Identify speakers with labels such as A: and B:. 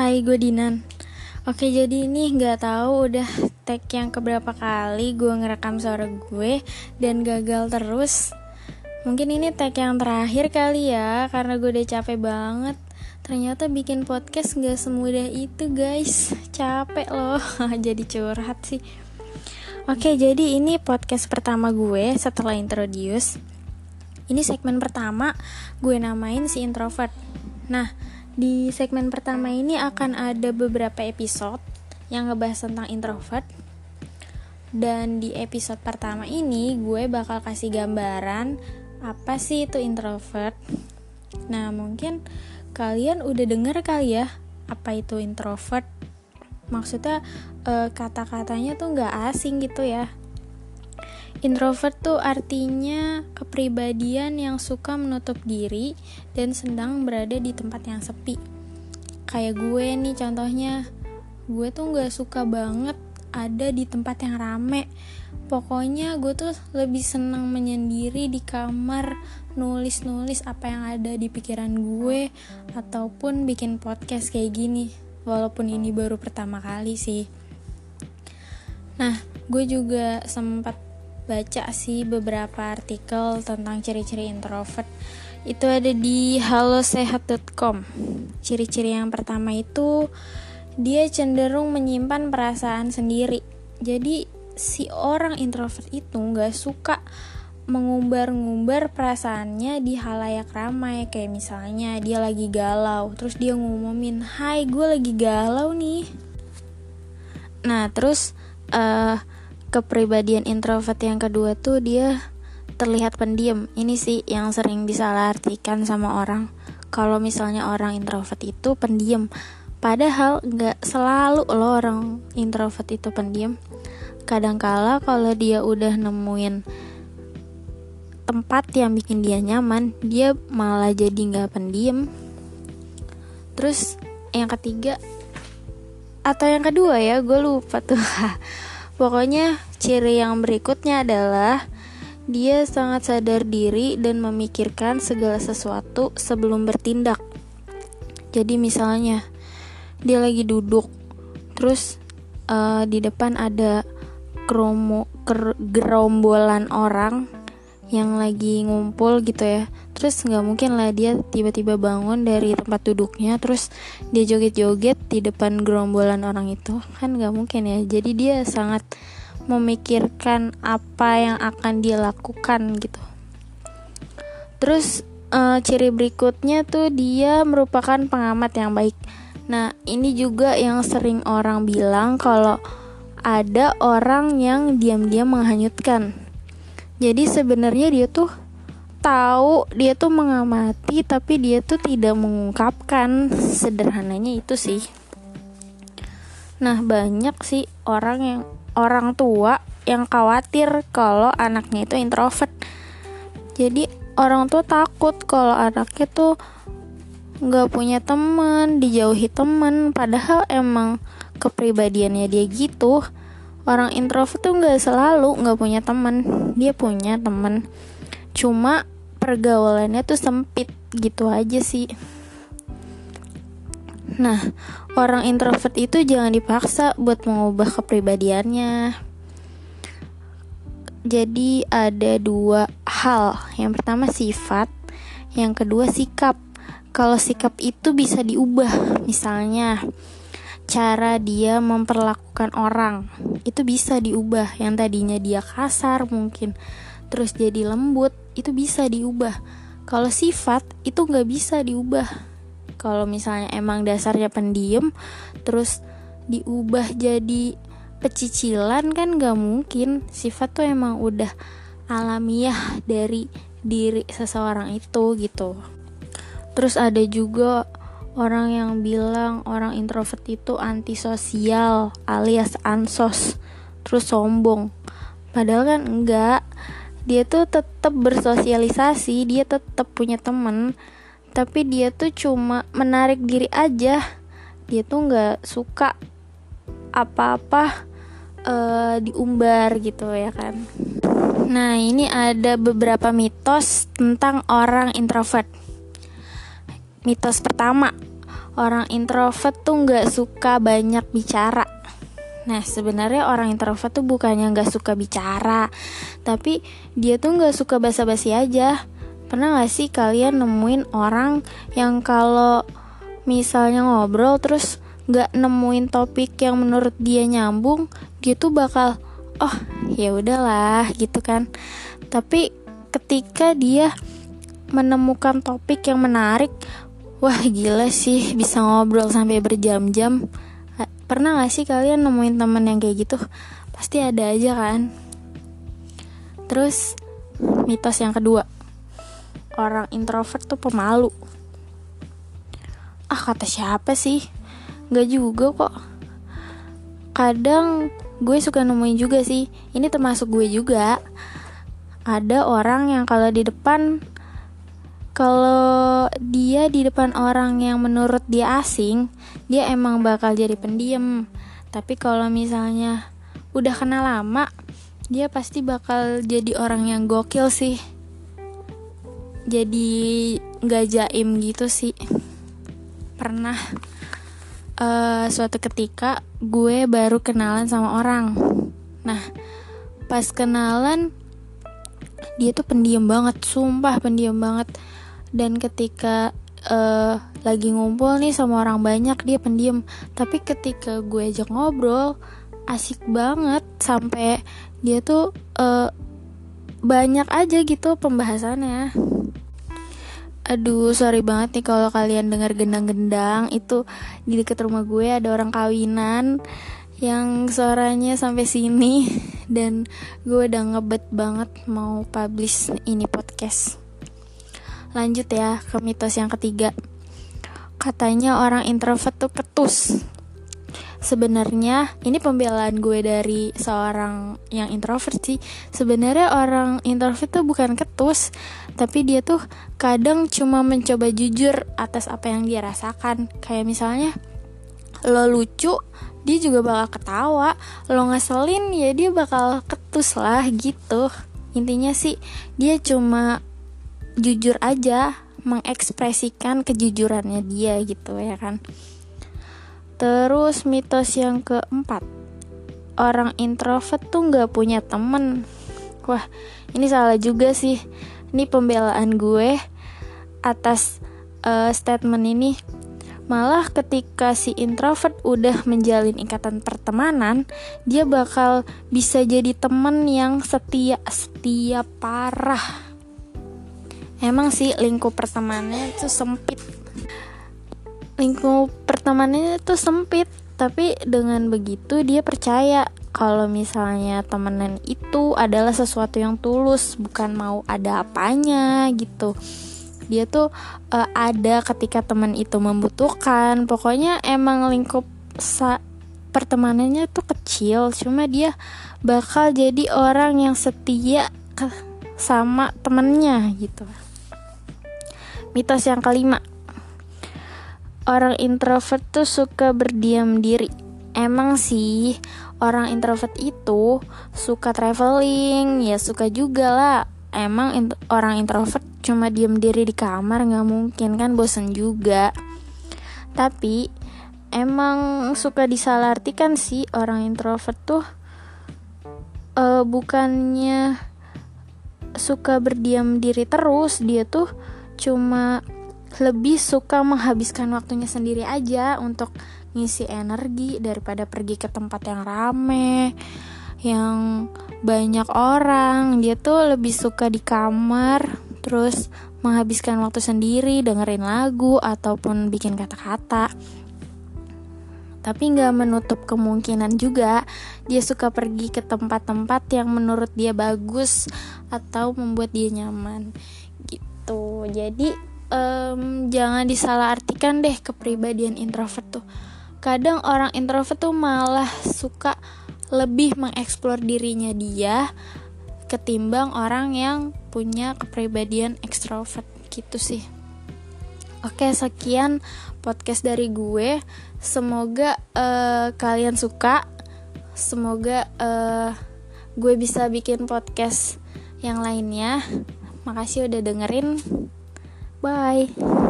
A: Hai, gue Dinan. Oke, jadi ini nggak tahu udah tag yang keberapa kali gue ngerekam suara gue dan gagal terus. Mungkin ini tag yang terakhir kali ya, karena gue udah capek banget. Ternyata bikin podcast nggak semudah itu guys, capek loh. jadi curhat sih. Oke, jadi ini podcast pertama gue setelah introduce. Ini segmen pertama gue namain si introvert. Nah, di segmen pertama ini akan ada beberapa episode yang ngebahas tentang introvert. Dan di episode pertama ini gue bakal kasih gambaran apa sih itu introvert. Nah, mungkin kalian udah denger kali ya apa itu introvert. Maksudnya e, kata-katanya tuh nggak asing gitu ya. Introvert tuh artinya kepribadian yang suka menutup diri dan sedang berada di tempat yang sepi. Kayak gue nih contohnya, gue tuh gak suka banget ada di tempat yang rame. Pokoknya gue tuh lebih senang menyendiri di kamar, nulis-nulis apa yang ada di pikiran gue, ataupun bikin podcast kayak gini. Walaupun ini baru pertama kali sih. Nah, gue juga sempat baca sih beberapa artikel tentang ciri-ciri introvert. Itu ada di halosehat.com ciri-ciri yang pertama itu dia cenderung menyimpan perasaan sendiri. Jadi si orang introvert itu nggak suka mengumbar-ngumbar perasaannya di halayak ramai. Kayak misalnya dia lagi galau terus dia ngumumin hai gue lagi galau nih. Nah terus uh, kepribadian introvert yang kedua tuh dia terlihat pendiam. Ini sih yang sering disalahartikan sama orang. Kalau misalnya orang introvert itu pendiam, padahal nggak selalu loh orang introvert itu pendiam. Kadangkala kalau dia udah nemuin tempat yang bikin dia nyaman, dia malah jadi nggak pendiam. Terus yang ketiga atau yang kedua ya, gue lupa tuh. Pokoknya ciri yang berikutnya adalah dia sangat sadar diri dan memikirkan segala sesuatu sebelum bertindak. Jadi misalnya dia lagi duduk, terus uh, di depan ada kromo, ker, gerombolan orang yang lagi ngumpul gitu ya terus nggak mungkin lah dia tiba-tiba bangun dari tempat duduknya terus dia joget-joget di depan gerombolan orang itu. Kan nggak mungkin ya. Jadi dia sangat memikirkan apa yang akan dia lakukan gitu. Terus uh, ciri berikutnya tuh dia merupakan pengamat yang baik. Nah ini juga yang sering orang bilang kalau ada orang yang diam-diam menghanyutkan. Jadi sebenarnya dia tuh tahu dia tuh mengamati tapi dia tuh tidak mengungkapkan. Sederhananya itu sih. Nah banyak sih orang yang orang tua yang khawatir kalau anaknya itu introvert. Jadi orang tua takut kalau anaknya tuh nggak punya teman dijauhi teman. Padahal emang kepribadiannya dia gitu. Orang introvert tuh nggak selalu nggak punya teman. Dia punya teman cuma pergaulannya tuh sempit gitu aja sih. Nah orang introvert itu jangan dipaksa buat mengubah kepribadiannya. Jadi ada dua hal. Yang pertama sifat yang kedua sikap. Kalau sikap itu bisa diubah misalnya cara dia memperlakukan orang itu bisa diubah. Yang tadinya dia kasar mungkin terus jadi lembut itu bisa diubah. Kalau sifat itu nggak bisa diubah. Kalau misalnya emang dasarnya pendiam terus diubah jadi pecicilan kan nggak mungkin. Sifat tuh emang udah alamiah dari diri seseorang itu gitu. Terus ada juga orang yang bilang orang introvert itu antisosial alias ansos terus sombong. Padahal kan enggak dia tuh tetap bersosialisasi dia tetap punya temen. Tapi dia tuh cuma menarik diri aja. Dia tuh nggak suka apa-apa uh, diumbar gitu ya kan. Nah ini ada beberapa mitos tentang orang introvert. Mitos pertama, orang introvert tuh nggak suka banyak bicara. Nah sebenarnya orang introvert tuh bukannya nggak suka bicara, tapi dia tuh nggak suka basa-basi aja. Pernah gak sih kalian nemuin orang yang kalau misalnya ngobrol terus nggak nemuin topik yang menurut dia nyambung, dia tuh bakal oh ya udahlah gitu kan. Tapi ketika dia menemukan topik yang menarik, wah gila sih bisa ngobrol sampai berjam-jam. Pernah gak sih kalian nemuin temen yang kayak gitu? Pasti ada aja kan. Terus mitos yang kedua, orang introvert tuh pemalu. Ah kata siapa sih? Gak juga kok. Kadang gue suka nemuin juga sih. Ini termasuk gue juga. Ada orang yang kalau di depan kalau dia di depan orang yang menurut dia asing, dia emang bakal jadi pendiam. Tapi kalau misalnya udah kenal lama, dia pasti bakal jadi orang yang gokil sih. Jadi nggak jaim gitu sih. Pernah uh, suatu ketika gue baru kenalan sama orang. Nah, pas kenalan dia tuh pendiam banget, sumpah pendiam banget dan ketika uh, lagi ngumpul nih sama orang banyak dia pendiam. Tapi ketika gue ajak ngobrol asik banget. Sampai dia tuh uh, banyak aja gitu pembahasannya. Aduh, sorry banget nih kalau kalian dengar gendang-gendang. Itu di dekat rumah gue ada orang kawinan yang suaranya sampai sini. Dan gue udah ngebet banget mau publish ini podcast. Lanjut ya ke mitos yang ketiga. Katanya orang introvert tuh ketus. Sebenarnya ini pembelaan gue dari seorang yang introvert sih. Sebenarnya orang introvert tuh bukan ketus, tapi dia tuh kadang cuma mencoba jujur atas apa yang dia rasakan. Kayak misalnya lo lucu, dia juga bakal ketawa. Lo ngeselin ya dia bakal ketus lah gitu. Intinya sih dia cuma jujur aja mengekspresikan kejujurannya dia gitu ya kan. Terus mitos yang keempat orang introvert tuh nggak punya temen. Wah ini salah juga sih. Ini pembelaan gue atas uh, statement ini. Malah ketika si introvert udah menjalin ikatan pertemanan dia bakal bisa jadi temen yang setia setia parah emang sih lingkup pertemanannya itu sempit. Lingkup pertemanannya itu sempit tapi dengan begitu dia percaya kalau misalnya temenan itu adalah sesuatu yang tulus bukan mau ada apanya gitu. Dia tuh uh, ada ketika teman itu membutuhkan. Pokoknya emang lingkup sa pertemanannya tuh kecil cuma dia bakal jadi orang yang setia sama temennya gitu Mitos yang kelima. Orang introvert tuh suka berdiam diri. Emang sih orang introvert itu suka traveling. Ya suka juga lah. Emang in orang introvert cuma diam diri di kamar nggak mungkin kan bosen juga. Tapi emang suka disalahartikan sih orang introvert tuh. Uh, Bukannya suka berdiam diri terus Dia tuh cuma lebih suka menghabiskan waktunya sendiri aja untuk ngisi energi daripada pergi ke tempat yang rame yang banyak orang. Dia tuh lebih suka di kamar terus menghabiskan waktu sendiri dengerin lagu ataupun bikin kata-kata. Tapi nggak menutup kemungkinan juga dia suka pergi ke tempat-tempat yang menurut dia bagus atau membuat dia nyaman gitu jadi um, jangan disalahartikan deh kepribadian introvert tuh kadang orang introvert tuh malah suka lebih mengeksplor dirinya dia ketimbang orang yang punya kepribadian ekstrovert gitu sih Oke, sekian podcast dari gue. Semoga uh, kalian suka. Semoga uh, gue bisa bikin podcast yang lainnya. Makasih udah dengerin. Bye.